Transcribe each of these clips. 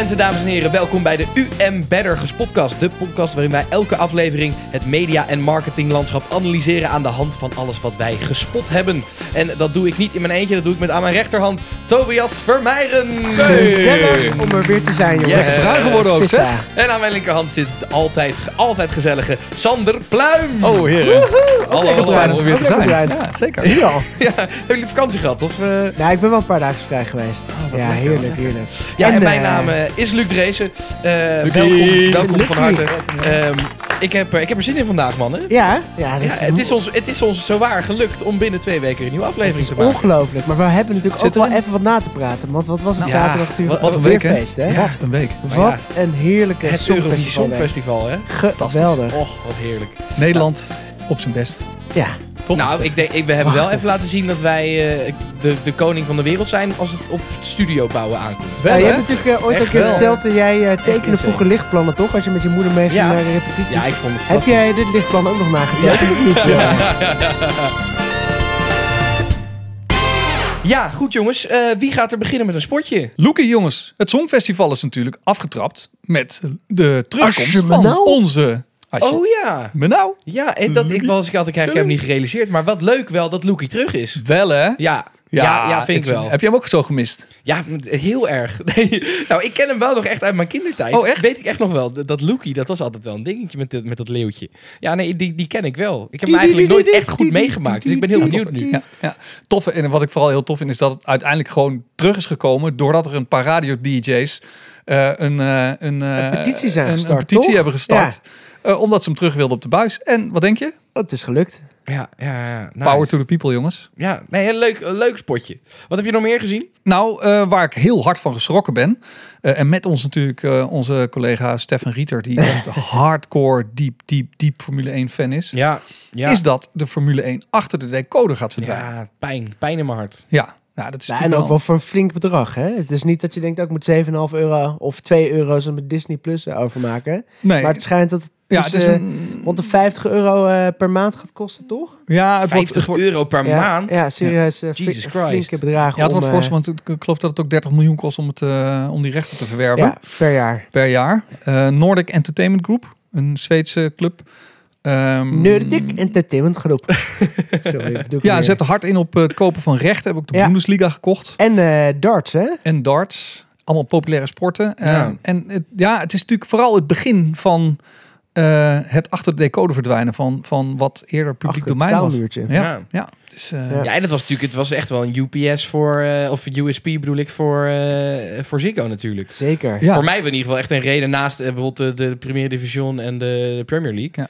mensen, dames en heren. Welkom bij de UM Beddergers podcast. De podcast waarin wij elke aflevering het media- en marketinglandschap analyseren aan de hand van alles wat wij gespot hebben. En dat doe ik niet in mijn eentje, dat doe ik met aan mijn rechterhand Tobias Vermeijren. Gezellig om er weer te zijn, jongens. Yes. Bruin geworden ook, zeg. En aan mijn linkerhand zit de altijd, altijd gezellige Sander Pluim. Oh, heren. hallo, om er weer te zijn. Ja, zeker. Al. Ja, hebben jullie vakantie gehad? Of, eh? Nou, ik ben wel een paar dagen vrij geweest. wat ja, lekker, heerlijk, heerlijk. Ja, en, mijn eh, naam eh, is Luc Dreesen. Eh, welkom welkom van Lucie. harte. Ehm, ik, heb, eh, ik heb er zin in vandaag, mannen. Ja, ja, Ja, het, is ons, het is ons zowaar gelukt om binnen twee weken een nieuwe aflevering te maken. ongelooflijk. Maar we hebben natuurlijk Zit ook wel even wat na te praten. Want wat was het Nou, zaterdag ja, natuurlijk? Wat een week, hè? feest, hè? Wat een week. Wat een heerlijke Het Eurovisie. Songfestival, hè? Geweldig. Och, wat heerlijk. Nederland op zijn best. Ja, Toch? Nou, ik denk, ik, we hebben wel even laten zien dat wij eh, de, de koning van de wereld zijn als het op het studio bouwen aankomt. Wel, Nou, je hè? hebt natuurlijk eh, ooit een keer wel. verteld dat jij eh, tekende vroeger lichtplannen, toch? Als je met je moeder meeging Ja. naar de repetities. Ja, ik vond het Heb jij dit lichtplan ook nog nagetekend? niet? Ja. Ja, goed jongens. Eh, wie gaat er beginnen met een sportje? Loekie, jongens. Het Songfestival is natuurlijk afgetrapt met de terugkomst van Menau. onze... Oh ja. Menau. Ja, en dat, ik, was, ik had ik eigenlijk helemaal niet gerealiseerd. Maar wat leuk wel dat Loekie terug is. Wel, hè? Ja, ja, ja, vind ik wel. Heb jij hem ook zo gemist? Ja, heel erg. Nee, nou, ik ken hem wel nog echt uit mijn kindertijd. Oh, echt? Weet ik echt nog wel. Dat, dat Loekie, dat was altijd wel een dingetje met, dit- met dat leeuwtje. Ja, nee, die, die ken ik wel. Ik heb hem eigenlijk nooit echt goed meegemaakt. Dus ik ben heel benieuwd nu. Ja, ja. Tof, en wat ik vooral heel tof vind, is dat het uiteindelijk gewoon terug is gekomen doordat er een paar radio-dj's een, eh, een, eh, Een petitie zijn een- gestart, Een petitie toch? hebben gestart. eh, omdat ze hem terug wilden op de buis. En wat denk je? Het is gelukt. Ja, ja, ja. nice. Power to the people, jongens. Ja, nee, heel leuk, een leuk spotje. Wat heb je nog meer gezien? Nou, eh, waar ik heel hard van geschrokken ben. eh, en met ons natuurlijk eh, onze collega Stefan Rieter, die echt hardcore, diep, diep, diep Formule 1 fan is. Ja, ja. Is dat de Formule 1 achter de decoder gaat verdwijnen. Ja, Ja, pijn. Pijn in mijn hart. ja. Nou, dat is Ja, en natuurlijk ook wel voor een flink bedrag. Hè? Het is niet dat je denkt, ook ik moet 7,5 euro of 2 euro's met Disney Plus overmaken. Nee, Maar het schijnt dat het ja, dus, het is eh, een, rond de 50 euro eh, per maand gaat kosten, toch? ja, het wordt, 50 het wordt, euro per ja, maand. Ja, serieus. eh, fli- Jesus Christ. Flinke bedragen ja, het wordt eh, fors, want ik ik geloof dat het ook 30 miljoen kost om, het, eh, om die rechten te verwerven ja, per jaar. per jaar. Eh, Nordic Entertainment Group, een Zweedse club. Ehm, Nordic Entertainment Groep. Sorry, ik Ja, weer. zetten hard in op het kopen van rechten. Heb ook de Ja. Bundesliga gekocht. En eh, darts, hè? en darts. Allemaal populaire sporten. Eh, Ja. en het, ja, het is natuurlijk vooral het begin van eh, het achter de decoder verdwijnen van, van wat eerder publiek Achter het domein was. Ja, Ja. ja. Dus, eh, Ja. Ja, en het was natuurlijk, het was echt wel een UPS voor, eh, of een USP bedoel ik, voor, eh voor Ziggo natuurlijk. Zeker. Ja. Voor mij was in ieder geval echt een reden naast eh, bijvoorbeeld de, de Premier Division en de, de Premier League. Ja.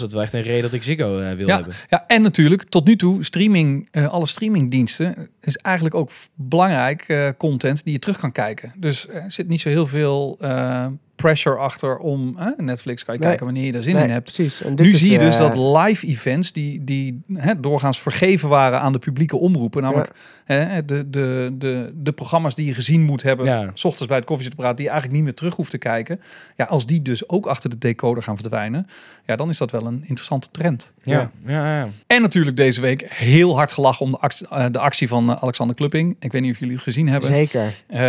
Was dat wel echt een reden dat ik Ziggo eh, wil Ja. hebben. Ja, en natuurlijk tot nu toe streaming, eh, alle streamingdiensten is eigenlijk ook belangrijk eh, content die je terug kan kijken. Dus er zit niet zo heel veel eh, pressure achter om eh, Netflix kan je Nee. kijken wanneer je daar zin Nee, in hebt. Precies. En dit Nu is, zie je dus eh, dat live events die, die hè, doorgaans vergeven waren aan de publieke omroepen, namelijk hè, de, de, de, de programma's die je gezien moet hebben, Ja. s ochtends bij het koffiezetapparaat, die je eigenlijk niet meer terug hoeft te kijken. Ja, als die dus ook achter de decoder gaan verdwijnen, ja, dan is dat wel een interessante trend. Ja, ja, ja. En natuurlijk deze week heel hard gelachen om de actie, eh, de actie van eh, Alexander Klupping. Ik weet niet of jullie het gezien hebben. Zeker. Eh,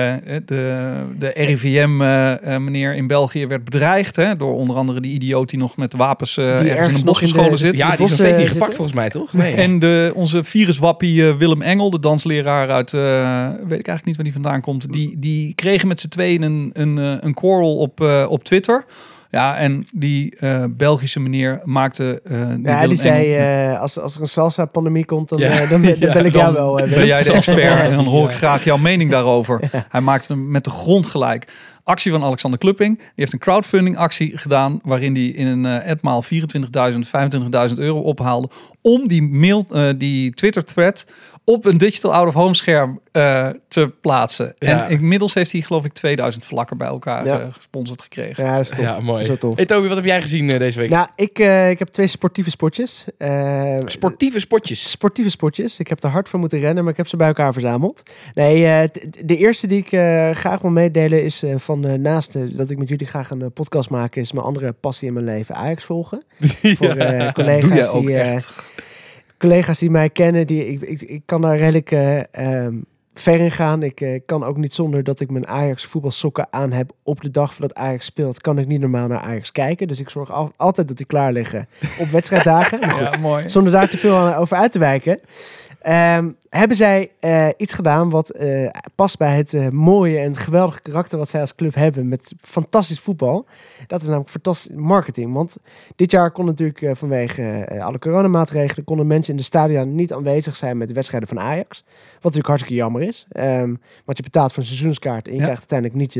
de de RIVM-meneer in België werd bedreigd hè, door onder andere die idioot die nog met wapens eh, Die ergens in een nog bos in de- verscholen zit. Ja, die is nog steeds niet zitten? gepakt volgens mij, toch? Nee. En de, onze viruswappie eh, Willem Engel, de dansleraar uit, eh, weet ik eigenlijk niet waar die vandaan komt, die, die kregen met z'n tweeën een, een, eh, een quarrel op, eh, op Twitter. Ja, en die eh, Belgische meneer maakte. eh, die Ja, Willem die zei, eh, als, als er een salsa-pandemie komt, dan, Ja. eh, dan, ben- dan Ja, ik jou wel. eh, ben jij de expert en dan hoor ik graag jouw mening daarover. Hij maakte hem met de grond gelijk. Actie van Alexander Klupping. Die heeft een crowdfunding actie gedaan waarin hij in een eh etmaal 24.000, 25.000 euro ophaalde om die mail, eh, die Twitter thread op een digital out of home scherm eh, te plaatsen. Ja. En inmiddels heeft hij geloof ik 2000 vlakken bij elkaar Ja. eh, gesponsord gekregen. Ja, dat is tof. Ja, mooi. Zo tof. Hey Toby, wat heb jij gezien eh, deze week? Nou, ik, eh, ik heb twee sportieve spotjes. Eh, Sportieve spotjes. sportieve spotjes. Ik heb er hard voor moeten rennen, maar ik heb ze bij elkaar verzameld. Nee, eh, de eerste die ik eh, graag wil meedelen is eh, van eh, naast dat ik met jullie graag een podcast maak, is mijn andere passie in mijn leven Ajax volgen. Voor eh, collega's Doe jij ook die, echt. Collega's die mij kennen, die, ik, ik, ik kan daar redelijk eh, ehm, ver in gaan. Ik eh, kan ook niet zonder dat ik mijn Ajax voetbalsokken aan heb op de dag voordat Ajax speelt, kan ik niet normaal naar Ajax kijken. Dus ik zorg al- altijd dat die klaar liggen op wedstrijddagen. Maar goed, Ja, mooi. zonder daar te veel over uit te wijken. Ehm, hebben zij eh, iets gedaan wat eh, past bij het eh, mooie en geweldige karakter wat zij als club hebben met fantastisch voetbal. Dat is namelijk fantastisch marketing. Want dit jaar kon natuurlijk vanwege alle coronamaatregelen konden mensen in de stadia niet aanwezig zijn met de wedstrijden van Ajax. Wat natuurlijk hartstikke jammer is. Ehm, want je betaalt voor een seizoenskaart en je Ja. krijgt uiteindelijk niet,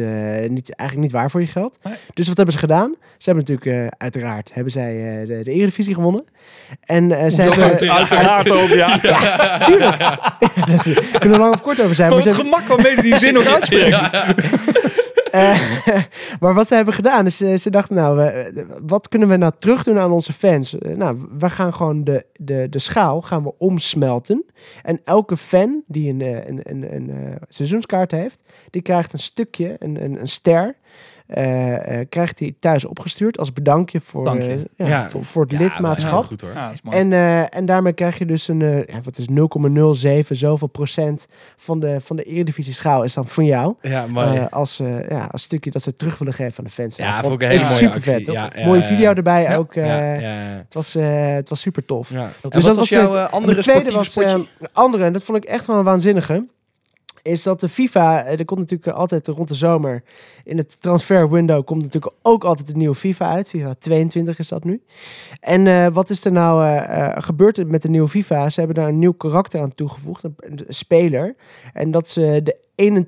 niet, eigenlijk niet waar voor je geld. Nee. Dus wat hebben ze gedaan? Ze hebben natuurlijk uiteraard hebben zij de, de Eredivisie gewonnen. En ze hebben... uiteraard, uiteraard ook, ja. Tuurlijk. Dus, we kunnen er lang of kort over zijn. Maar Maar, het hebben- gemak waarmee die zin nog uitspreekt. eh, maar wat ze hebben gedaan is, eh, ze dachten nou, wat kunnen we nou terug doen aan onze fans? Eh, nou, we gaan gewoon de, de, de schaal gaan we omsmelten. En elke fan die een, een, een, een, seizoenskaart heeft, die krijgt een stukje, een, een, een ster. Eh, eh, krijgt hij thuis opgestuurd als bedankje voor, eh, ja, Ja. voor, voor het Ja, lidmaatschap. goed hoor. En, eh, en daarmee krijg je dus een, eh, ja, wat is 0,07 zoveel procent van de, van de Eredivisie schaal is dan van jou. Ja, mooi. Als, ja, als stukje dat ze terug willen geven aan de fans. Ja, vond ik een hele echt mooie super actie. vet. Ja, ja, mooie ja, video ja. erbij Ja, ook. eh, ja, ja. Het, was, eh, het was super tof. Ja. Dus dat was jouw andere de tweede was andere, en dat vond ik echt wel een waanzinnige. Is dat de FIFA, eh, er komt natuurlijk altijd rond de zomer in het transfer window komt natuurlijk ook altijd een nieuwe FIFA uit. FIFA 22 is dat nu. En eh, wat is er nou eh, gebeurd met de nieuwe FIFA? Ze hebben daar een nieuw karakter aan toegevoegd, een, speler. En dat ze de ene,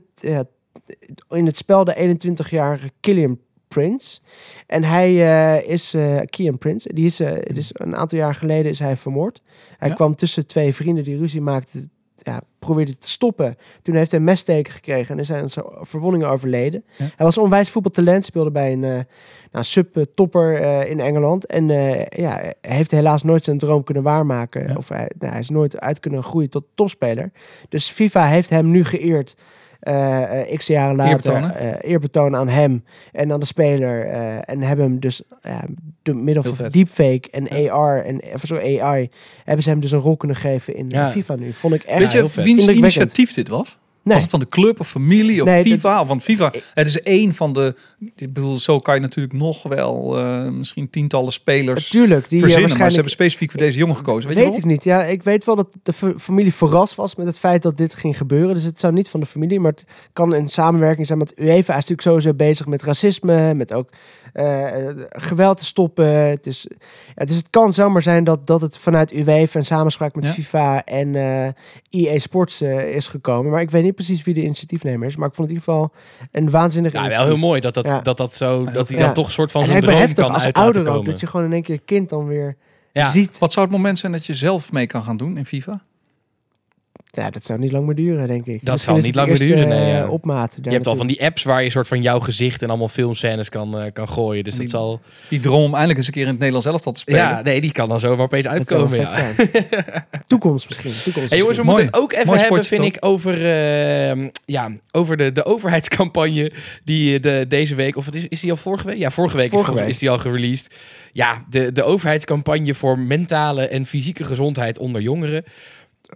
in het spel de 21-jarige Killian Prince. En hij is uh, Kian Prince. Die is, eh, dus een aantal jaar geleden is hij vermoord. Hij Ja. kwam tussen twee vrienden die ruzie maakten. Ja, probeerde te stoppen. Toen heeft hij een messteken gekregen en hij aan zijn verwondingen overleden. Ja. Hij was onwijs voetbaltalent, speelde bij een eh nou, sub-topper eh, in Engeland. En eh, ja, heeft helaas nooit zijn droom kunnen waarmaken. Ja. Of hij, nou, hij is nooit uit kunnen groeien tot topspeler. Dus FIFA heeft hem nu geëerd. Eh, x jaren later Eerbetoon, eh, eerbetoon aan hem en aan de speler. en hebben hem dus door middel van deepfake en AR en zo AI hebben ze hem dus een rol kunnen geven in Ja. FIFA nu. Vond ik echt Weet heel je wiens initiatief dit was? Nee. Was het van de club of familie of Nee, FIFA? Want FIFA, het is één van de... Ik bedoel, zo kan je natuurlijk nog wel eh, misschien tientallen spelers Natuurlijk, die eh, verzinnen. Maar ze hebben specifiek voor deze jongen gekozen. Weet, Weet, je wel? ik niet. Ja, ik weet wel dat de fa- familie verrast was met het feit dat dit ging gebeuren. Dus het zou niet van de familie, maar het kan een samenwerking zijn. Want UEFA is natuurlijk sowieso bezig met racisme, met ook geweld te stoppen. Het, is, ja, dus het kan zomaar zijn dat, dat het vanuit UEFA en samenspraak met Ja. FIFA en eh EA Sports eh, is gekomen. Maar ik weet niet precies wie de initiatiefnemer is. Maar ik vond het in ieder geval een waanzinnig Ja, wel heel mooi dat dat, Ja. dat, dat zo, dat hij Ja. dan toch een soort van wel droom heftig kan als ouder ook, komen. dat je gewoon in één keer je kind dan weer Ja. ziet. Wat zou het moment zijn dat je zelf mee kan gaan doen in FIFA? Ja, dat zou niet lang meer duren, denk ik. Dat Misschien zal niet lang meer duren, nee, eh, ja. opmaat. Je hebt al van die apps waar je soort van jouw gezicht en allemaal filmscènes kan, eh, kan gooien. Dus dat zal... Die droom om eindelijk eens een keer in het Nederlands elftal te spelen. Ja, nee, die kan dan zomaar opeens Dat zou uitkomen. Ja. zijn. Toekomst misschien. Toekomst Hey jongens, we Mooi. moeten het ook even Mooi hebben, sportje, vind ik, over, eh, ja, over de, de overheidscampagne die eh, de, deze week, of is, is die al vorige week? Ja, vorige week, Vorige is, week. is die al gereleased. Ja, de, de overheidscampagne voor mentale en fysieke gezondheid onder jongeren.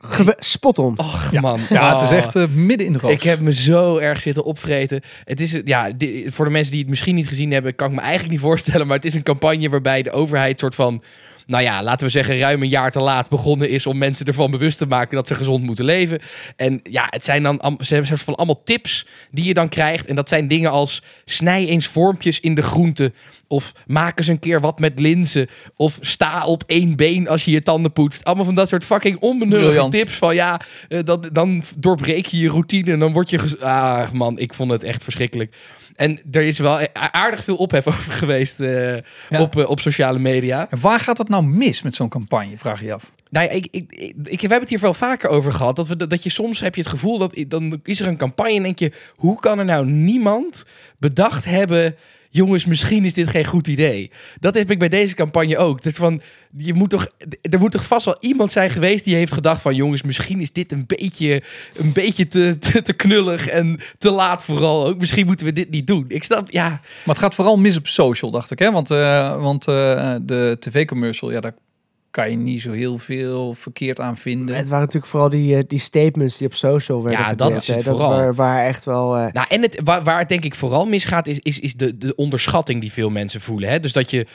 Gewe- Spot on. Och Ja. man. Ja, het is Oh. echt eh, midden in de roos. Ik heb me zo erg zitten opvreten. Het is, ja, voor de mensen die het misschien niet gezien hebben, kan ik me eigenlijk niet voorstellen. Maar het is een campagne waarbij de overheid soort van, nou ja, laten we zeggen, ruim een jaar te laat begonnen is om mensen ervan bewust te maken dat ze gezond moeten leven. En ja, het zijn dan ze hebben van allemaal tips die je dan krijgt. En dat zijn dingen als snij eens vormpjes in de groente. Of maak eens een keer wat met linzen. Of sta op één been als je je tanden poetst. Allemaal van dat soort fucking onbenullige tips. Van ja, eh, dat, dan doorbreek je je routine en dan word je... Ah man, ik vond het echt verschrikkelijk. En er is wel aardig veel ophef over geweest eh, Ja. op, eh, op sociale media. En waar gaat het nou mis met zo'n campagne, vraag je je af. Nou ja, ik, ik, ik, ik- we hebben het hier wel vaker over gehad. Dat, we, dat je soms heb je het gevoel dat dan is er een campagne en denk je, hoe kan er nou niemand bedacht hebben? Jongens, misschien is dit geen goed idee. Dat heb ik bij deze campagne ook. Dat van, je moet toch, er moet toch vast wel iemand zijn geweest die heeft gedacht van... jongens, misschien is dit een beetje, een beetje te, te, knullig en te laat vooral ook. Misschien moeten we dit niet doen. Ik snap, ja, Maar het gaat vooral mis op social, dacht ik. Hè? Want, eh, want eh, de tv-commercial, ja, daar kan je niet zo heel veel verkeerd aan vinden. Het waren natuurlijk vooral die, eh, die statements die op social werden Ja, gedeeld, dat is het vooral. Waar, waar echt wel... eh, Nou, en het, waar, waar het denk ik vooral misgaat, is, is, is de, de onderschatting die veel mensen voelen. Hè? Dus dat je,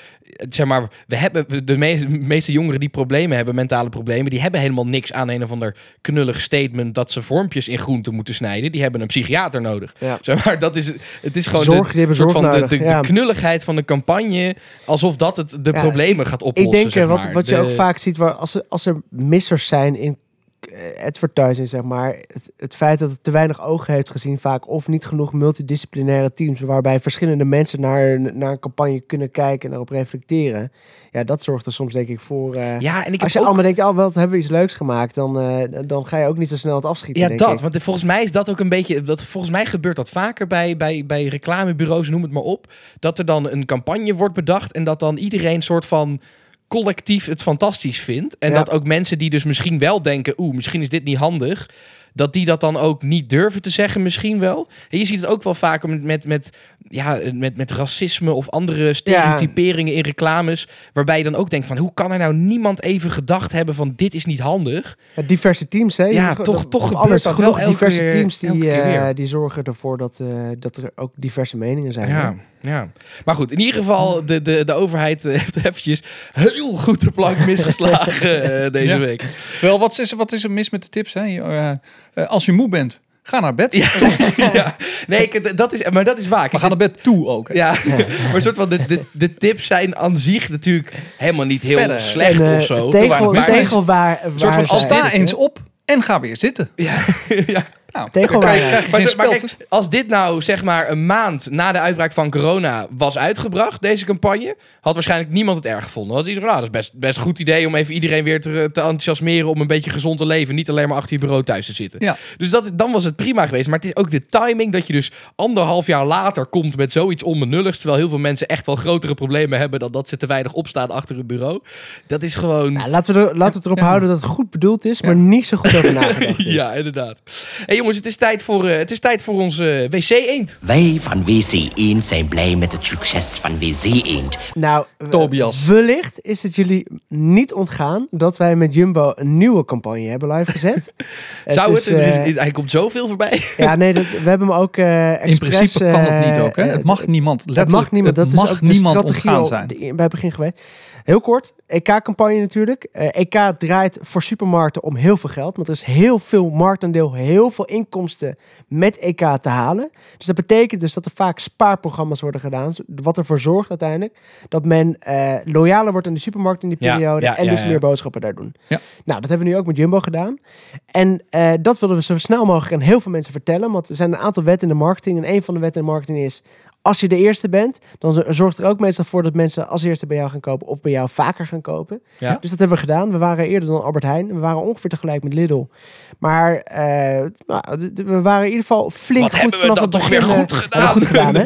zeg maar, we hebben de meeste, meeste jongeren die problemen hebben, mentale problemen, die hebben helemaal niks aan een of ander knullig statement dat ze vormpjes in groenten moeten snijden. Die hebben een psychiater nodig. Ja. Zeg maar, dat is, het is gewoon Zorg, de, soort van de, nodig, de, ja. de knulligheid van de campagne, alsof dat het de Ja, problemen gaat oplossen. Ik denk zeg eh, wat, wat je De- ook vaak ziet, waar als er, als er missers zijn in eh, advertising, zeg maar. Het, het feit dat het te weinig ogen heeft gezien, vaak of niet genoeg multidisciplinaire teams, waarbij verschillende mensen naar, een- naar een campagne kunnen kijken en daarop reflecteren. Ja, dat zorgt er soms denk ik voor. eh, ja, en ik als je ook- allemaal denkt, oh, wat hebben we iets leuks gemaakt, dan, eh, dan ga je ook niet zo snel het afschieten. Ja, denk dat. ik. Want volgens mij is dat ook een beetje. Dat, volgens mij gebeurt dat vaker bij, bij, bij reclamebureaus, noem het maar op. Dat er dan een campagne wordt bedacht en dat dan iedereen soort van collectief het fantastisch vindt. En Ja. dat ook mensen die dus misschien wel denken, oeh, misschien is dit niet handig. Dat die dat dan ook niet durven te zeggen, misschien wel. En je ziet het ook wel vaker met, met, met, ja, met, met racisme of andere stereotyperingen in reclames. Waarbij je dan ook denkt van, hoe kan er nou niemand even gedacht hebben van dit is niet handig? Ja, diverse teams, hè? Ja, toch- dat- toch op gebeurt dat genoeg diverse keer- teams die, eh, die zorgen ervoor dat, eh, dat er ook diverse meningen zijn. hè? Ja, ja. Maar goed, in ieder geval, de, de, de overheid eh, heeft eventjes heel goed de plank misgeslagen eh, deze Ja. week. Terwijl, wat is, er- wat is er mis met de tips? Hè? Als je moe bent, ga naar bed. Ja, ja. Nee, ik, dat is, maar dat is waar. Maar ga naar bed toe ook. hè. Ja, maar een soort van de, de, de tips zijn aan zich natuurlijk helemaal niet heel Verder. slecht eh, of zo. Tegel, Maar- tegel waar, soort waar van zij- als Sta dit- eens op en ga weer zitten. Ja, ja. Nou, krijg, krijg je Maar, maar kijk, als dit nou zeg maar een maand na de uitbraak van corona was uitgebracht, deze campagne, had waarschijnlijk niemand het erg gevonden. Had iedereen, nou, dat is best, best een goed idee om even iedereen weer te, te enthousiasmeren om een beetje gezond te leven. Niet alleen maar achter je bureau thuis te zitten. Ja. Dus dat, dan was het prima geweest. Maar het is ook de timing dat je dus anderhalf jaar later komt met zoiets onbenulligs. Terwijl heel veel mensen echt wel grotere problemen hebben dan dat ze te weinig opstaan achter hun bureau. Dat is gewoon... Nou, laten, we er, laten we het erop Ja. houden dat het goed bedoeld is, maar niet zo goed over nagedacht is. Ja, inderdaad. hey, jongens, het is tijd voor, eh, het is tijd voor onze wc-eend. Wij van WC Eend zijn blij met het succes van WC Eend. Nou, Tobias. wellicht is het jullie niet ontgaan dat wij met Jumbo een nieuwe campagne hebben live gezet. Zou is, het? Er is- eh, hij komt zoveel voorbij. ja, nee, dat, we hebben hem ook eh In principe kan het niet eh, ook. Hè? eh, Het mag niemand. Het mag niemand. Dat het is mag ook de niemand strategie ontgaan al zijn. de- bij het begin geweest. Heel kort, EK-campagne natuurlijk. Eh, EK draait voor supermarkten om heel veel geld. Want er is heel veel marktaandeel, heel veel inkomsten met EK te halen. Dus dat betekent dus dat er vaak spaarprogramma's worden gedaan. Wat ervoor zorgt uiteindelijk dat men eh loyaler wordt aan de supermarkt in die periode. ja, en ja, dus meer boodschappen daar doen. Ja. Nou, dat hebben we nu ook met Jumbo gedaan. En eh, dat willen we zo snel mogelijk aan heel veel mensen vertellen. Want er zijn een aantal wetten in de marketing. En een van de wetten in de marketing is... Als je de eerste bent, dan zorgt er ook meestal voor dat mensen als eerste bij jou gaan kopen of bij jou vaker gaan kopen. Ja. Dus dat hebben we gedaan. We waren eerder dan Albert Heijn. We waren ongeveer tegelijk met Lidl. Maar eh, nou, we waren in ieder geval flink Wat goed hebben we vanaf dan het toch weer eh, goed gedaan. hè?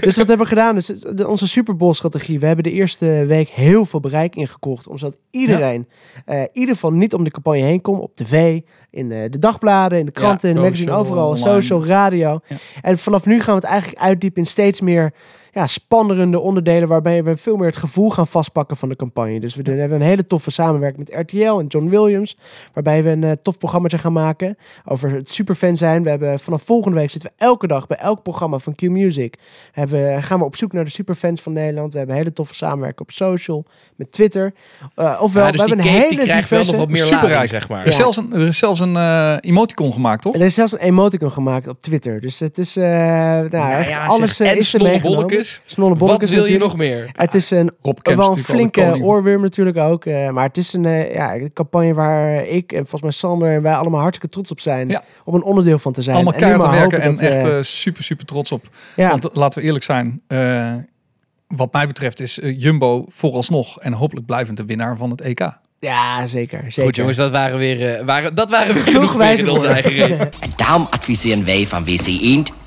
dus wat hebben we gedaan? Dus de- onze Super Bowl strategie. We hebben de eerste week heel veel bereik ingekocht. Omdat iedereen, eh, in ieder geval niet om de campagne heen komt. Op tv, in eh, de dagbladen, in de kranten, in de magazine, overal. online. Social, radio. En vanaf nu gaan we het eigenlijk uitdiepen in steeds meer ja, spannende onderdelen waarbij we veel meer het gevoel gaan vastpakken van de campagne. Dus we doen- hebben een hele toffe samenwerking met RTL en John Williams, waarbij we een eh, tof programma gaan maken over het superfan zijn. We hebben vanaf volgende week zitten we elke dag bij elk programma van Q Music. Hebben, gaan we op zoek naar de superfans van Nederland. We hebben een hele toffe samenwerking op social, met Twitter. Eh, ofwel, Ja, dus we die hebben een die hele krijgt wel nog diverse... wat meer Superrijk. lading, zeg maar. Er is zelfs een, er is zelfs een eh, emoticon gemaakt, toch? Er is zelfs een emoticon gemaakt op Twitter. Dus het is, eh nou, Nou echt ja, alles eh, is er meegenomen. Snolle Wat wil je nog meer? Het is een, wel een flinke oorworm natuurlijk ook. eh, maar het is een, eh, ja, een campagne waar ik en volgens mij Sander en wij allemaal hartstikke trots op zijn. Ja. Om een onderdeel van te zijn. Allemaal keihard te werken en dat, echt eh, super, super trots op. ja, Want laten we eerlijk zijn, eh, wat mij betreft is Jumbo vooralsnog en hopelijk blijvend de winnaar van het EK. ja, zeker. zeker. Goed jongens, dat waren weer, waren, dat waren weer Genoeg genoeg weer in wijze onze eigen reet. En daarom adviseren wij van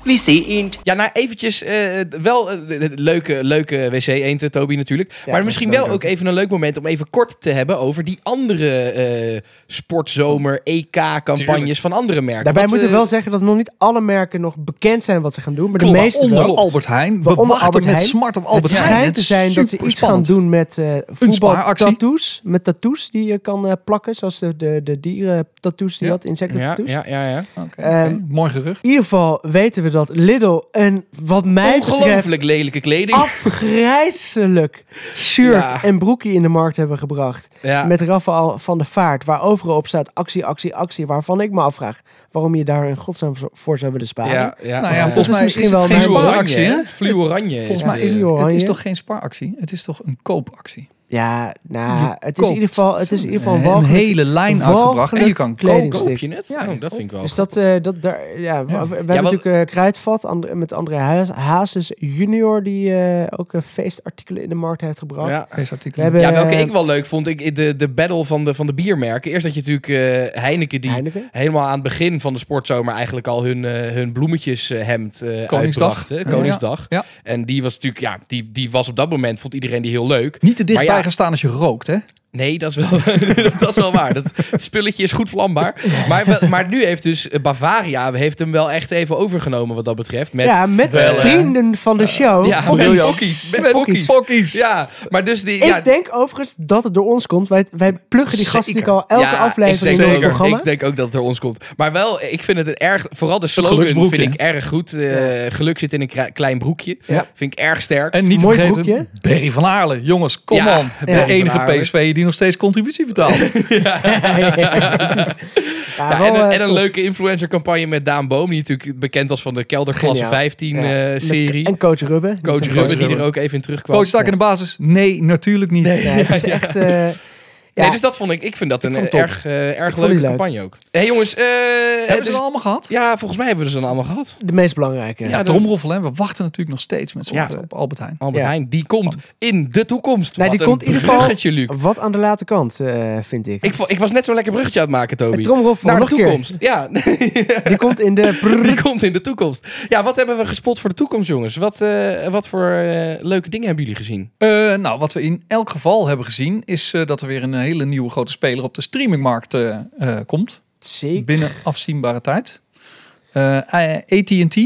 WC Eend We zien. Ja, nou eventjes eh, wel een leuke, leuke wc eend, Toby natuurlijk. maar misschien wel ook. even een leuk moment om even kort te hebben over die andere eh, sportzomer, EK-campagnes Tuurlijk. van andere merken. Daarbij moeten we eh, wel zeggen dat nog niet alle merken nog bekend zijn wat ze gaan doen. Maar de meeste onder wel. Albert Heijn. We wachten Albert met Heijn. smart op Het Albert Heijn. schijnt Het te is zijn dat ze iets spannend. gaan doen met eh spaaractie. voetbaltattoos. Met tattoos die je kan eh, plakken. Zoals de, de, de dieren tattoos die Ja. had, insecten ja, tattoos. ja, ja, ja. Ehm, Mooi gerucht. In ieder geval weten we dat Lidl een, wat mij betreft, Ongelooflijk lelijke kleding. afgrijzelijk shirt Ja. en broekie in de markt hebben gebracht. ja. Met Rafael van der Vaart, waar overal op staat actie, actie, actie. Waarvan ik me afvraag waarom je daar in godsnaam voor zou willen sparen. ja, ja. Nou ja, volgens is mij misschien is het wel geen mijn- spaaractie, hè? Fluo oranje. Volgens is mij het, is oranje. is toch geen spaaractie? Het is toch een koopactie? Ja, nou, Je het is in ieder geval, het is in ieder geval een hele lijn uitgebracht en je kan kleding- kopen. Koop je het? Ja, oh, dat vind ik wel. Dus dat, eh, dat daar, ja, we, we hebben natuurlijk eh, Kruidvat And- met André Haas- Hazes junior, die eh, ook feestartikelen in de markt heeft gebracht. ja. Deze artikelen. We hebben- Ja, welke ik wel leuk vond, ik, de, de battle van de, van de biermerken. Eerst had je natuurlijk eh, Heineken, die Heineken. helemaal aan het begin van de sportzomer eigenlijk al hun, hun bloemetjeshemd eh Koningsdag. uitbracht. hè, Koningsdag. Ja. En die was natuurlijk, ja, die, die was op dat moment, vond iedereen die heel leuk. Niet te dichtbij Maar ja. gaan staan als je rookt, hè? Nee, dat is wel, dat is wel waar. Dat spulletje is goed vlambaar. Maar, maar nu heeft dus Bavaria heeft hem wel echt even overgenomen wat dat betreft. Met, ja, met wel, vrienden van de show. ja, Pokkies. met pokkies. Met pokkies. Fokkies. Ja, maar dus die... Ik ja, denk overigens dat het door ons komt. Wij, wij pluggen die gasten Zeker. al elke Ja, aflevering ik in ons ook- programma. Ik denk ook dat het door ons komt. Maar wel, ik vind het een erg... Vooral de slogan vind ik erg goed. Eh, Geluk zit in een kle- klein broekje. Ja. Vind ik erg sterk. En niet Mooi vergeten, broekje. Berry van Aarle. Jongens, kom Ja, on. De enige. PSV die nog steeds contributie betaalt. ja, en, een, eh, en een leuke influencercampagne met Daan Boom. Die natuurlijk bekend was van de Kelderklasse Geniaal. 15 Ja. eh, Met- serie. En coach Rubbe. Coach Rubbe die Rubbe. er ook even in terugkwam. Coach sta ik in de basis? Nee, natuurlijk niet. Nee, het is echt... ja, Nee, dus dat vond ik... Ik vind dat Ik een erg, eh, erg leuke leuk. campagne ook. Hé hey, jongens, eh, Hebben het ze allemaal gehad? ja, volgens mij hebben we ze dan allemaal gehad. de meest belangrijke. Ja, Ja, de- tromroffel, hè. We wachten natuurlijk nog steeds met z'n op Albert Heijn. Albert Ja. Heijn, die komt in de toekomst. Nee, Wat die een komt in ieder geval-. Wat aan de late kant, eh, vind ik. Ik, ik was net zo'n lekker bruggetje aan het maken, Toby. Tromroffel, Naar de toekomst. Ja, Die komt in de... die komt in de toekomst. Ja, wat hebben we gespot voor de toekomst, jongens? Wat, eh, wat voor leuke dingen hebben jullie gezien? Eh, nou, wat we in elk geval hebben gezien, is eh, dat er weer een hele nieuwe grote speler op de streamingmarkt eh, eh, komt. Zeker. Binnen afzienbare tijd. Eh, AT&T,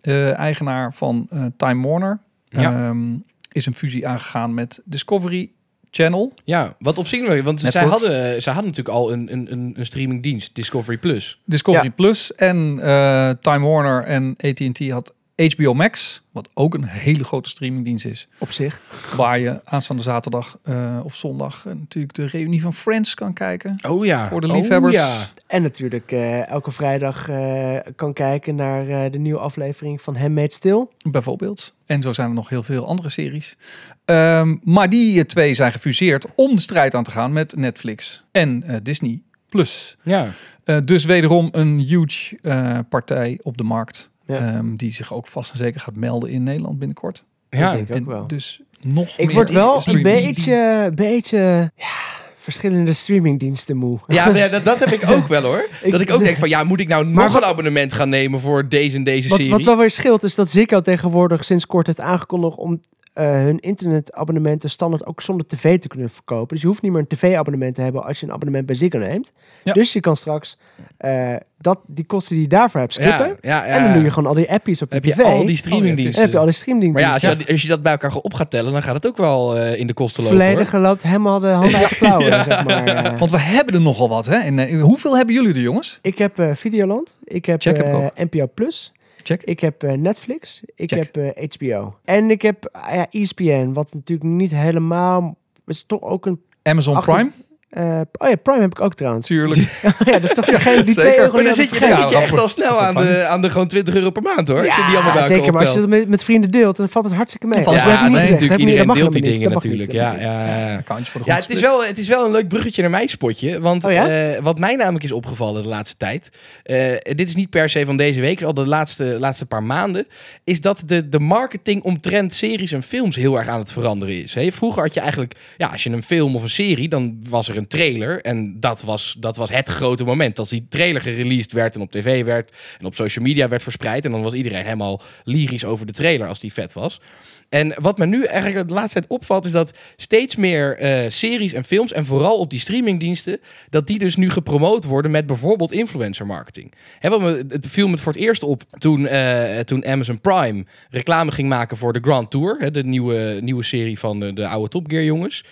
eh, eigenaar van eh, Time Warner, Ja. ehm, is een fusie aangegaan met Discovery Channel. Ja, wat opzien we? Want zij hadden, zij hadden natuurlijk al een, een, een, streamingdienst, Discovery Plus. Discovery Ja. Plus en eh, Time Warner en AT&T had HBO Max, wat ook een hele grote streamingdienst is. Op zich. Waar je aanstaande zaterdag eh, of zondag eh, natuurlijk de reunie van Friends kan kijken. Oh ja. Voor de liefhebbers. Oh, ja. En natuurlijk eh, elke vrijdag eh, kan kijken naar eh, de nieuwe aflevering van Handmaid's Tale. Bijvoorbeeld. En zo zijn er nog heel veel andere series. Ehm, maar die twee zijn gefuseerd om de strijd aan te gaan met Netflix en eh, Disney Plus. Ja. Eh, dus wederom een huge eh, partij op de markt. Ja. ehm, die zich ook vast en zeker gaat melden in Nederland binnenkort. Ja. Ik denk ook wel. dus nog Ik meer word wel een beetje, beetje ja, verschillende streamingdiensten moe. Ja, ja, dat, dat heb ik ook wel hoor. Ik- dat ik ook denk van ja, moet ik nou nog wat- een abonnement gaan nemen voor deze en deze Wat, serie? wat wel weer scheelt is dat Ziggo tegenwoordig sinds kort heeft aangekondigd om hun internetabonnementen standaard ook zonder tv te kunnen verkopen. Dus je hoeft niet meer een tv-abonnement te hebben als je een abonnement bij Ziggo neemt. Ja. Dus je kan straks eh, dat, die kosten die je daarvoor hebt skippen. Ja. En dan doe je gewoon al die appies op je heb je tv. al die streamingdiensten. heb je al die Maar streamingdiensten. ja, als je, dat, als je dat bij elkaar op gaat tellen, dan gaat het ook wel eh, in de kosten lopen. Volledig loopt helemaal de handen uit de klauwen, zeg maar. eh. Want we hebben er nogal wat. Hè? En, eh, hoeveel hebben jullie er, jongens? Ik heb eh, Videoland. Ik heb eh. NPO Plus. Check. Ik heb eh, Netflix. Ik Check. heb eh, HBO. En ik heb ah ja, ESPN, wat natuurlijk niet helemaal... is toch ook een... Amazon Achter- Prime? Eh, oh ja, Prime heb ik ook trouwens. Tuurlijk. ja, dat is toch degene die Zeker. 2 euro Maar dan zit je, dan vergeten. zit je echt al snel aan de, aan de gewoon 20 euro per maand hoor. als je die allemaal bij Ja, elkaar zeker. Maar als je dat met, met vrienden deelt, dan valt het hartstikke mee. Dan valt Dat het is mee. niet Ja, gezegd. natuurlijk, iedereen dat mag deelt die dingen niet. Dat mag natuurlijk. niet. Ja, ja, ja. Ja, het is, wel, het is wel een leuk bruggetje naar mijn spotje. Want Oh ja? eh, wat mij namelijk is opgevallen de laatste tijd. eh, dit is niet per se van deze week, al de laatste, laatste paar maanden. Is dat de, de marketing omtrent series en films heel erg aan het veranderen is. Hè? Vroeger had je eigenlijk, ja, als je een film of een serie, dan was er er trailer. En dat was, dat was het grote moment. Als die trailer gereleased werd en op tv werd en op social media werd verspreid. En dan was iedereen helemaal lyrisch over de trailer als die vet was. En wat me nu eigenlijk de laatste tijd opvalt, is dat steeds meer eh, series en films, en vooral op die streamingdiensten, dat die dus nu gepromoot worden met bijvoorbeeld influencer marketing. Hè, wat me, het viel me voor het eerst op toen, eh, toen Amazon Prime reclame ging maken voor de Grand Tour, de nieuwe, nieuwe serie van de, de oude Top Gear jongens.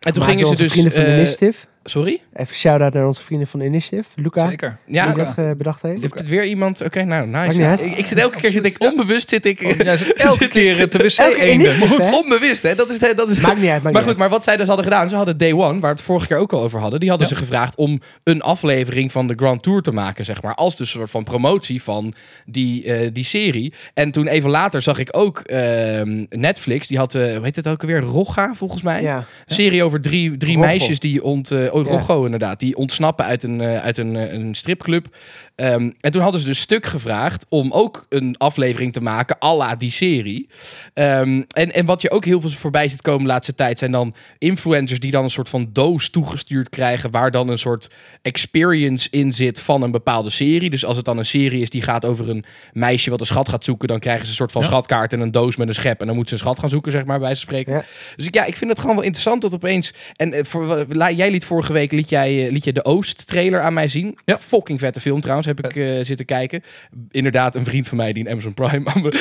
En toen gingen ze dus. vrienden van eh, Initiative. Sorry? Even shout-out naar onze vrienden van Initiative. Luca, Zeker. Ja, die dat eh, bedacht heeft. Heeft het weer iemand? Oké, nou, nice. niet uit. Ik, ik zit elke keer, zit ik onbewust, zit ik... Oh, zit elke keer te wc eenden. Maar goed. hè? Onbewust, hè? Dat is, dat is, Maakt niet uit, maakt maar niet goed, uit. maar wat zij dus hadden gedaan, ze hadden Day One, waar we het vorige keer ook al over hadden, die hadden Ja. ze gevraagd om een aflevering van de Grand Tour te maken, zeg maar, als dus een soort van promotie van die, eh, die serie. En toen even later zag ik ook ehm, Netflix, die had, eh, hoe heet het ook alweer, Rogga volgens mij? Ja. Een serie over drie, drie meisjes die ont, Roggo inderdaad, die ontsnappen uit een, eh, uit een, eh, een stripclub. Ehm, en toen hadden ze dus stuk gevraagd om ook een aflevering te maken, à la die serie. Ehm, en, en wat je ook heel veel voorbij ziet komen de laatste tijd, zijn dan influencers die dan een soort van doos toegestuurd krijgen, waar dan een soort experience in zit van een bepaalde serie. Dus als het dan een serie is die gaat over een meisje wat een schat gaat zoeken, dan krijgen ze een soort van Ja. schatkaart en een doos met een schep. En dan moeten ze een schat gaan zoeken, zeg maar, bij ze spreken. Ja. Dus ik, ja, ik vind het gewoon wel interessant dat opeens... En eh, voor, jij liet vorige week liet jij, eh, liet je de Oost-trailer aan mij zien. Ja. Fucking vette film trouwens, heb ik eh, zitten kijken. Inderdaad, een vriend van mij die een Amazon Prime aan mijn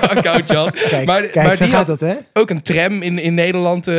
accountje had. Kijk, maar kijk maar zo die gaat had dat, hè? ook een tram in, in Nederland eh,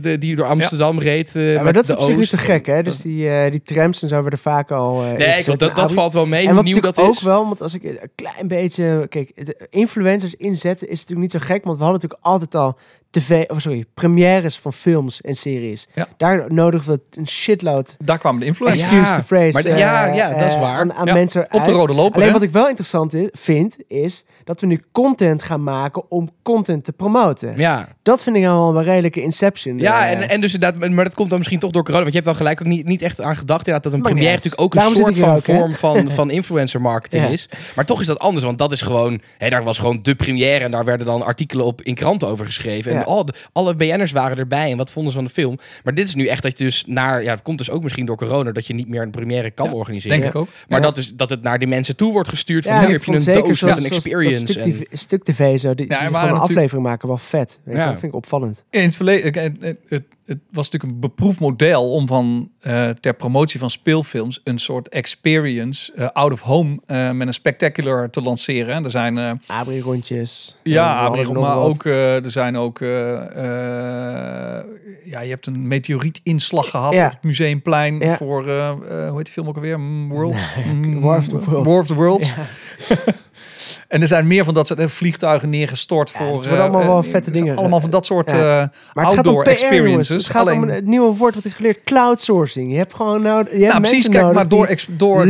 de, die door Amsterdam reed. Ja, maar dat is op zich niet zo gek, hè? Dus die, die trams en zo werden vaak al... Nee, klopt, dat, dat valt wel mee, En hoe wat nieuw dat natuurlijk is. ook wel, want als ik een klein beetje... Kijk, de influencers inzetten is natuurlijk niet zo gek, want we hadden natuurlijk altijd al tv... Oh, sorry, premières van films en series. Ja. Daar nodigen we een shitload... Daar kwamen de influencers. Ja. Excuse the phrase. maar de- ja, eh, ja, dat is eh, waar. Aan, aan Ja, mensen Op de rode loper. Alleen hè? wat ik wel interessant vind, is dat we nu content gaan maken om content te promoten. Ja, Dat vind ik nou wel een redelijke inception. ja eh. en, en dus inderdaad, maar dat komt dan misschien toch door corona. Want je hebt wel gelijk ook niet, niet echt aan gedacht inderdaad, dat een première natuurlijk ook een Daarom soort van ook, vorm van, van influencer marketing Ja. is. Maar toch is dat anders, want dat is gewoon, hè, daar was gewoon de première en daar werden dan artikelen op in kranten over geschreven. En Ja. oh, de- alle BN'ers waren erbij en wat vonden ze van de film. Maar dit is nu echt dat je dus naar, ja, het komt dus ook misschien door corona, dat je niet meer een première kan Ja, organiseren. Denk ik ook. Maar Ja. dat, is, dat het naar die mensen toe wordt gestuurd. Van Ja, hier heb je een zeker doos met een zoals dat experience. stuk, en- TV, stuk TV zo, die, Ja, die waren gewoon een aflevering maken, wel vet. Weet je, Ja. Dat vind ik opvallend. In het verleden, kijk, het, het, het was natuurlijk een beproefd model om van eh, ter promotie van speelfilms een soort experience eh, out of home eh, met een spectacular te lanceren. Er zijn eh, Abri-rondjes. ja, Eh, we hadden Abri- maar ook er zijn ook ja, je hebt een meteorietinslag gehad Ja. op het museumplein Ja. voor hoe heet die film ook alweer? World, War of the Worlds. War of the Worlds. Ja. En er zijn meer van dat soort eh, vliegtuigen neergestort Ja, voor. het worden eh, allemaal wel eh, vette dingen. Allemaal van dat soort Ja. eh, Maar het gaat om outdoor PR, jongens. experiences. Het gaat om Alleen- een- het nieuwe woord wat ik geleerd, cloudsourcing. Je hebt gewoon nou, je hebt Nou, mensen precies. Kijk, nodig maar door, door,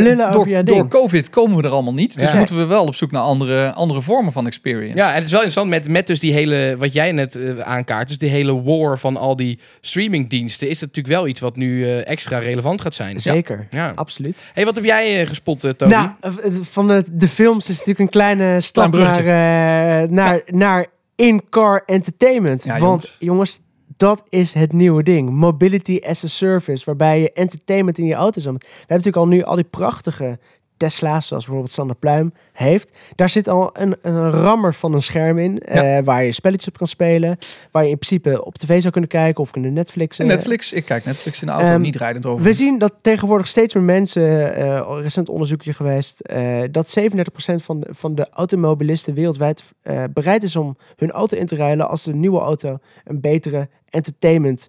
door, door. COVID komen we er allemaal niet. Dus Ja. moeten we wel op zoek naar andere, andere vormen van experience. Ja, en het is wel interessant met, met dus die hele, wat jij net aankaart, dus die hele war van al die streamingdiensten, is dat natuurlijk wel iets wat nu extra relevant gaat zijn. Zeker, Ja. absoluut. Hey, wat heb jij gespot, Tony? Nou, van de, de films is natuurlijk een kleine stap naar, eh, naar, naar in-car entertainment. Ja, Want jongens, dat is het nieuwe ding. Mobility as a service, waarbij je entertainment in je auto zou... We hebben natuurlijk al nu al die prachtige Tesla's, zoals bijvoorbeeld Sander Pluim heeft. Daar zit al een, een rammer van een scherm in, eh, waar je spelletjes op kan spelen. Waar je in principe op tv zou kunnen kijken of kunnen Netflixen. En Netflix, ik kijk Netflix in de auto, Ehm, niet rijdend over. We zien dat tegenwoordig steeds meer mensen, eh, recent onderzoekje geweest, eh, dat 37% van de, van de automobilisten wereldwijd bereid is om hun auto in te ruilen als de nieuwe auto een betere entertainment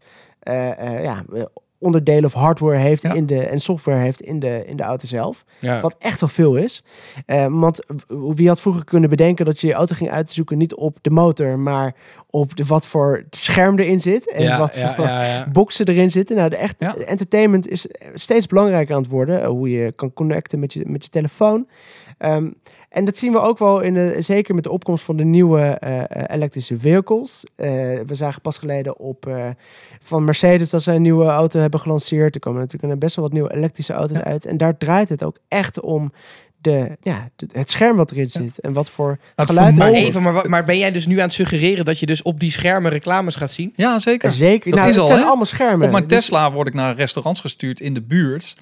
ja, onderdelen of hardware heeft Ja. in de, en software heeft in de, in de auto zelf. Ja. Wat echt wel veel is. Eh, want wie had vroeger kunnen bedenken dat je je auto ging uitzoeken niet op de motor, maar op de, wat voor scherm erin zit en ja, wat voor boxen erin zitten. Nou, de echt entertainment is steeds belangrijker aan het worden. eh, Hoe je kan connecten met je, met je telefoon. Ehm, en dat zien we ook wel in de, zeker met de opkomst van de nieuwe eh, eh, elektrische vehicles. Eh, we zagen pas geleden op eh, van Mercedes dat zij een nieuwe auto hebben gelanceerd. Er komen natuurlijk een- best wel wat nieuwe elektrische auto's Ja. uit. En daar draait het ook echt om de, ja, het scherm wat erin zit. En wat voor geluid. Maar, erin zit. even, maar, maar ben jij dus nu aan het suggereren dat je dus op die schermen reclames gaat zien? Ja, zeker. Zeker. Dat nou, is het al, zijn allemaal schermen. Op mijn Dus- Tesla word ik naar restaurants gestuurd in de buurt.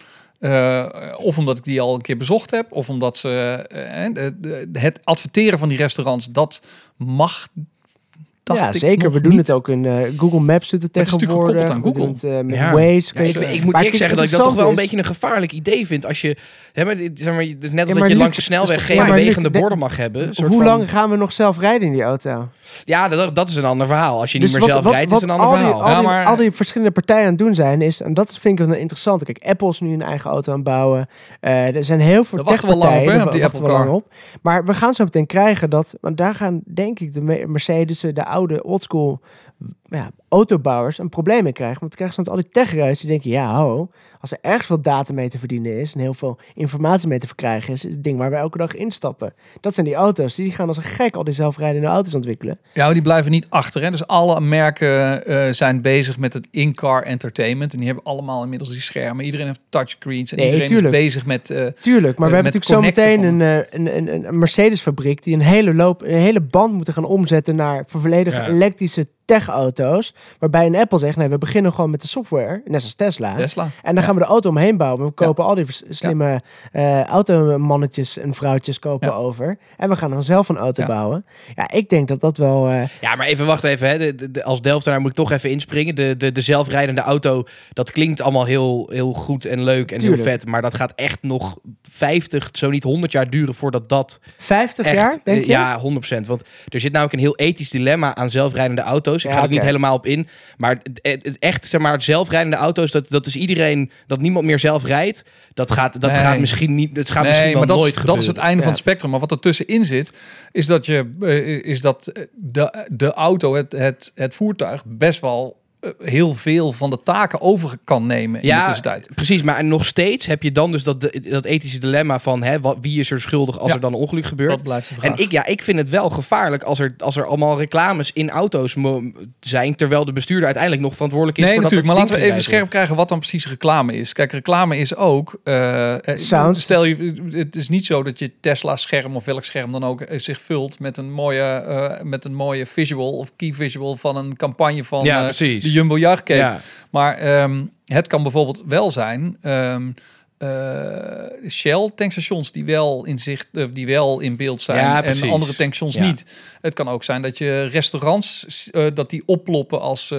Eh, of omdat ik die al een keer bezocht heb. Of omdat ze eh, de- het adverteren van die restaurants, dat mag. Dacht ja, zeker. We doen niet. het ook in eh, Google Maps het het is natuurlijk tegenwoordig. gekoppeld aan het, eh, met Ja. Waze. Ja, ik, moet eerlijk zeggen dat ik dat toch wel een beetje een gevaarlijk idee vind. Als je, hè, maar, dit- zeg maar, het is net als Ja, dat je langs de snelweg dus- geen bewegende de- borden mag hebben. Hoe van- lang gaan we nog zelf rijden in die auto? Ja, dat, dat is een ander verhaal. Als je niet Dus meer zelf rijdt, is het een ander al die, verhaal. Al, Ja, die, maar- al die verschillende partijen aan het doen zijn, is, en dat vind ik wel interessant. Kijk, Apple is nu een eigen auto aan het bouwen. Eh, er zijn heel veel Daar wachten we lang op, techpartijen, daar die wachten we Apple lang op. Maar we gaan zo meteen krijgen dat, want daar gaan denk ik de Me- Mercedes, de oude oldschool ja, autobouwers een probleem mee krijgen. Want dan krijgen ze al die techruis die denken, ja ho, als er ergens veel data mee te verdienen is en heel veel informatie mee te verkrijgen is, is het ding waar we elke dag instappen. Dat zijn die auto's. Die gaan als een gek al die zelfrijdende auto's ontwikkelen. Ja, die blijven niet achter. Hè? Dus alle merken eh, zijn bezig met het in-car entertainment. En die hebben allemaal inmiddels die schermen. Iedereen heeft touchscreens. En Nee, iedereen tuurlijk. is bezig met... eh, Tuurlijk, maar Eh, we hebben met natuurlijk zo meteen connecten een, eh, een, een, een Mercedes-fabriek die een hele, loop, een hele band moeten gaan omzetten naar volledig Ja. elektrische tech-auto's. Waarbij een Apple zegt, nee, we beginnen gewoon met de software, net als Tesla. Tesla. En dan gaan we de auto omheen bouwen. We kopen al die slimme eh automannetjes en vrouwtjes kopen over. En we gaan dan zelf een auto bouwen. Ja, ik denk dat dat wel... eh, Ja, maar even wacht even. Hè. De, de- de- als Delftenaar moet ik toch even inspringen. De, de, de zelfrijdende auto, dat klinkt allemaal heel, heel goed en leuk en Tuurlijk. heel vet. Maar dat gaat echt nog 50, zo niet 100 jaar duren voordat dat 50 echt... jaar, denk eh, je? Ja, 100%. Want er zit namelijk een heel ethisch dilemma aan zelfrijdende auto's. Ik Ja, ga er niet. Helemaal op in. Maar het, het- het echt, zeg maar, zelfrijdende auto's, dat, dat is iedereen, dat niemand meer zelf rijdt. Dat gaat, dat Nee. gaat misschien niet, dat gaat misschien Nee, wel maar dat, nooit is, dat gebeuren. is het einde Ja. van het spectrum. Maar wat er tussenin zit, is dat, je, eh, is dat eh, de, de auto, het, het, het voertuig, best wel heel veel van de taken over kan nemen in de Ja, tussentijd. precies. Maar nog steeds heb je dan dus dat, dat ethische dilemma van hè, wat, wie is er schuldig als Ja. er dan een ongeluk gebeurt. Dat blijft de vraag. En ik, ja, ik vind het wel gevaarlijk als er, als er allemaal reclames in auto's zijn, terwijl de bestuurder uiteindelijk nog verantwoordelijk is Nee, voor natuurlijk. dat Maar laten we even scherp krijgen wat dan precies reclame is. Kijk, reclame is ook. eh, eh, Sound. Stel je, het is niet zo dat je Tesla-scherm of welk scherm dan ook eh, zich vult met een mooie, eh, met een mooie visual of key visual van een campagne van Ja, eh, precies. de Jumbo Jachtcake. Ja. Maar ehm, het kan bijvoorbeeld wel zijn. ehm, eh, Shell tankstations die wel in zicht, eh, die wel in beeld zijn Ja, en andere tankstations Ja. niet. Het kan ook zijn dat je restaurants eh, dat die oploppen als,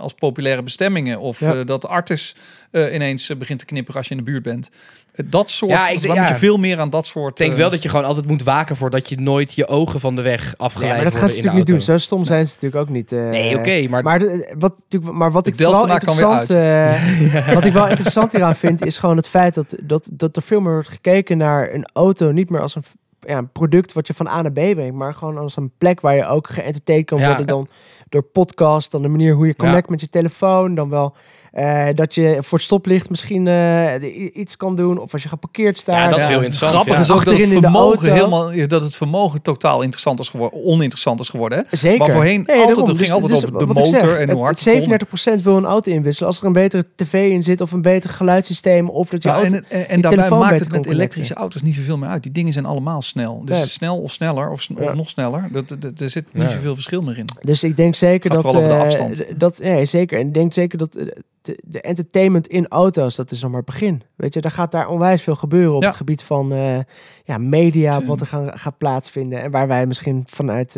als populaire bestemmingen of Ja. eh, dat Artis eh, ineens begint te knipperen als je in de buurt bent. Eh, dat soort. Ja, ik dus moet je veel meer aan dat soort. Ik denk eh, wel dat je gewoon altijd moet waken voor dat je nooit je ogen van de weg afgeleid Ja, maar dat gaan ze natuurlijk niet doen. Zo stom zijn ze natuurlijk ook niet. eh. Nee, oké, maar, Maar, de- wat, natuurlijk- maar wat De ik vooral Delftenaar kan weer interessant, eh, wat ik wel interessant hieraan vind, is gewoon het feit dat, dat, dat er veel meer wordt gekeken naar een auto niet meer als een, ja, een product wat je van A naar B brengt, maar gewoon als een plek waar je ook geëntertained kan Ja. worden dan door podcast, dan de manier hoe je connect met je telefoon, dan wel eh, dat je voor het stoplicht misschien eh, iets kan doen of als je geparkeerd staat. Ja, dat is heel interessant. Grappig ja. is ook dat het Achterin in de vermogen auto. helemaal dat het vermogen totaal interessant is geworden, oninteressant is geworden. Hè? Zeker. Maar voorheen altijd, het ging altijd over de motor zeg, en hoe hard het het kon. 37% wil een auto inwisselen. Als er een betere tv in zit of een beter geluidssysteem of dat je Ja, auto... en en, daarbij maakt beter het met elektrische auto's niet zoveel meer uit. Die dingen zijn allemaal snel. Dus Ja. snel of sneller of, of Ja. nog sneller. Dat, dat, er zit niet Ja. zoveel verschil meer in. Dus ik denk zeker dat... de eh, dat ja, zeker. En ik denk zeker dat eh, de, de entertainment in auto's, dat is nog maar het begin. Weet je, daar gaat daar onwijs veel gebeuren op Ja. het gebied van eh, ja, media, wat er gaan, gaat plaatsvinden. En waar wij misschien vanuit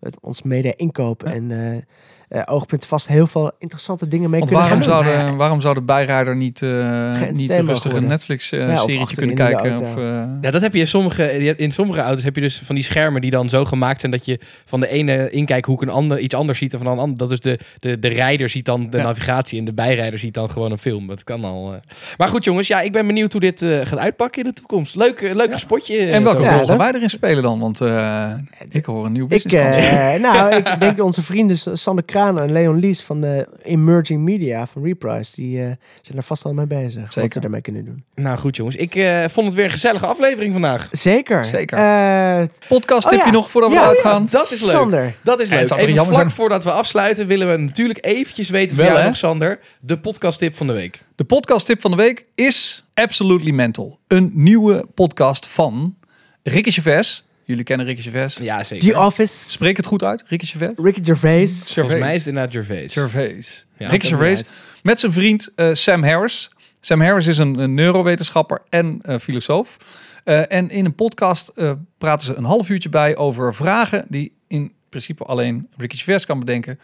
het, ons media inkoop Ja. en eh, oogpunt vast heel veel interessante dingen mee Want kunnen waarom gaan doen. zou, de, waarom zou de bijrijder niet, eh, Geëntertained niet rustig een. Netflix-serietje Ja, of kunnen de kijken? Of, eh, Ja, dat heb je in sommige, in sommige auto's heb je dus van die schermen die dan zo gemaakt zijn dat je van de ene inkijkhoek een ander, iets anders ziet dan van een ander. Dat is de, de, de rijder ziet dan de Ja. navigatie en de bijrijder ziet dan gewoon een film. Dat kan al. eh. Maar goed jongens, ja, ik ben benieuwd hoe dit eh, gaat uitpakken in de toekomst. Leuk, eh, leuk Ja. spotje. eh, en welke rol gaan wij erin spelen dan? Want eh, ik hoor een nieuw Ik, business eh, nou, ik denk onze vrienden Sander En Leon Lies van de Emerging Media van Reprise, die eh, zijn er vast al mee bezig. Wat ze daarmee kunnen doen. Nou goed jongens, ik eh, vond het weer een gezellige aflevering vandaag. Zeker. Zeker. Eh, Podcast Oh tip je ja. nog voordat we Ja, uitgaan? Dat is leuk. Sander. Dat is leuk. Even jammer vlak zijn- voordat we afsluiten willen we natuurlijk eventjes weten van Wel, jou hè? nog, Sander. De podcast tip van de week. De podcast tip van de week is Absolutely Mental. Een nieuwe podcast van Ricky Gervais. Jullie kennen Ricky Gervais. Ja, zeker. The Office, Spreek het goed uit, Ricky Gervais? Ricky Gervais. Volgens mij is het inderdaad Gervais. Gervais. Ja, Ricky Gervais. Met zijn vriend eh, Sam Harris. Sam Harris is een, een neurowetenschapper en eh, filosoof. Eh, en in een podcast eh, praten ze een half uurtje bij over vragen die in principe alleen Ricky Gervais kan bedenken.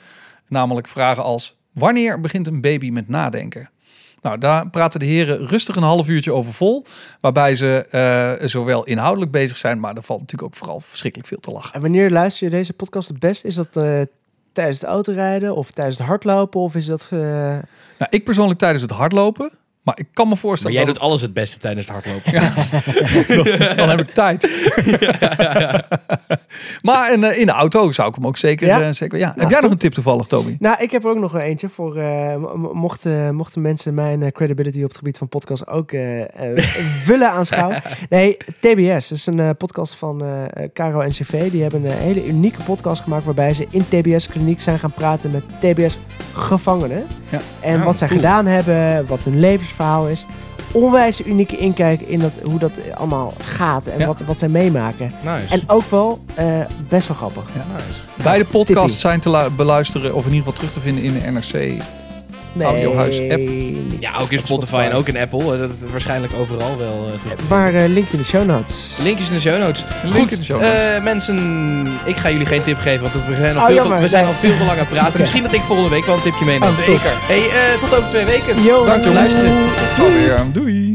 Namelijk vragen als, wanneer begint een baby met nadenken? Nou, daar praten de heren rustig een half uurtje over vol. Waarbij ze eh, zowel inhoudelijk bezig zijn, maar er valt natuurlijk ook vooral verschrikkelijk veel te lachen. En wanneer luister je deze podcast het best? Is dat eh, tijdens het autorijden of tijdens het hardlopen? Of is dat... eh, Nou, ik persoonlijk tijdens het hardlopen. Maar ik kan me Maar voorstellen jij dat doet alles het beste tijdens het hardlopen. dan heb ik tijd. maar in, eh, in de auto zou ik hem ook zeker... Ja? Ja? zeker ja. heb Nou, jij nog een tip toevallig, Toby? Nou, ik heb er ook nog een eentje voor. eh, mo- mo- mochten, mochten mensen mijn eh, credibility op het gebied van podcast ook eh, eh, willen aanschouwen. Nee, TBS is een eh, podcast van eh eh, Caro en CV. Die hebben een hele unieke podcast gemaakt waarbij ze in TBS-kliniek zijn gaan praten met TBS-gevangenen. Ja. En wat zij cool. gedaan hebben, wat hun levensverhaal is. Onwijs unieke inkijk in dat, hoe dat allemaal gaat en Ja. wat, wat zij meemaken. Nice. En ook wel eh, best wel grappig. nice. Beide podcasts zijn te lu- beluisteren... of in ieder geval terug te vinden in de NRC. Nee, Audiohuis-app. niet. Ja, ook in Spotify en ook in Apple. Eh, Dat is waarschijnlijk overal wel. eh. Maar eh, link in de show notes. Linkjes in de show notes. Link Goed, in de show notes. eh, mensen, ik ga jullie geen tip geven, want we zijn al, Oh, veel, jammer. we zijn al veel te lang aan het praten. Misschien dat ik volgende week wel een tipje meeneem. Oh, top. Hey, eh, tot over twee weken. Yo, Dank voor het luisteren. Tot. Doei.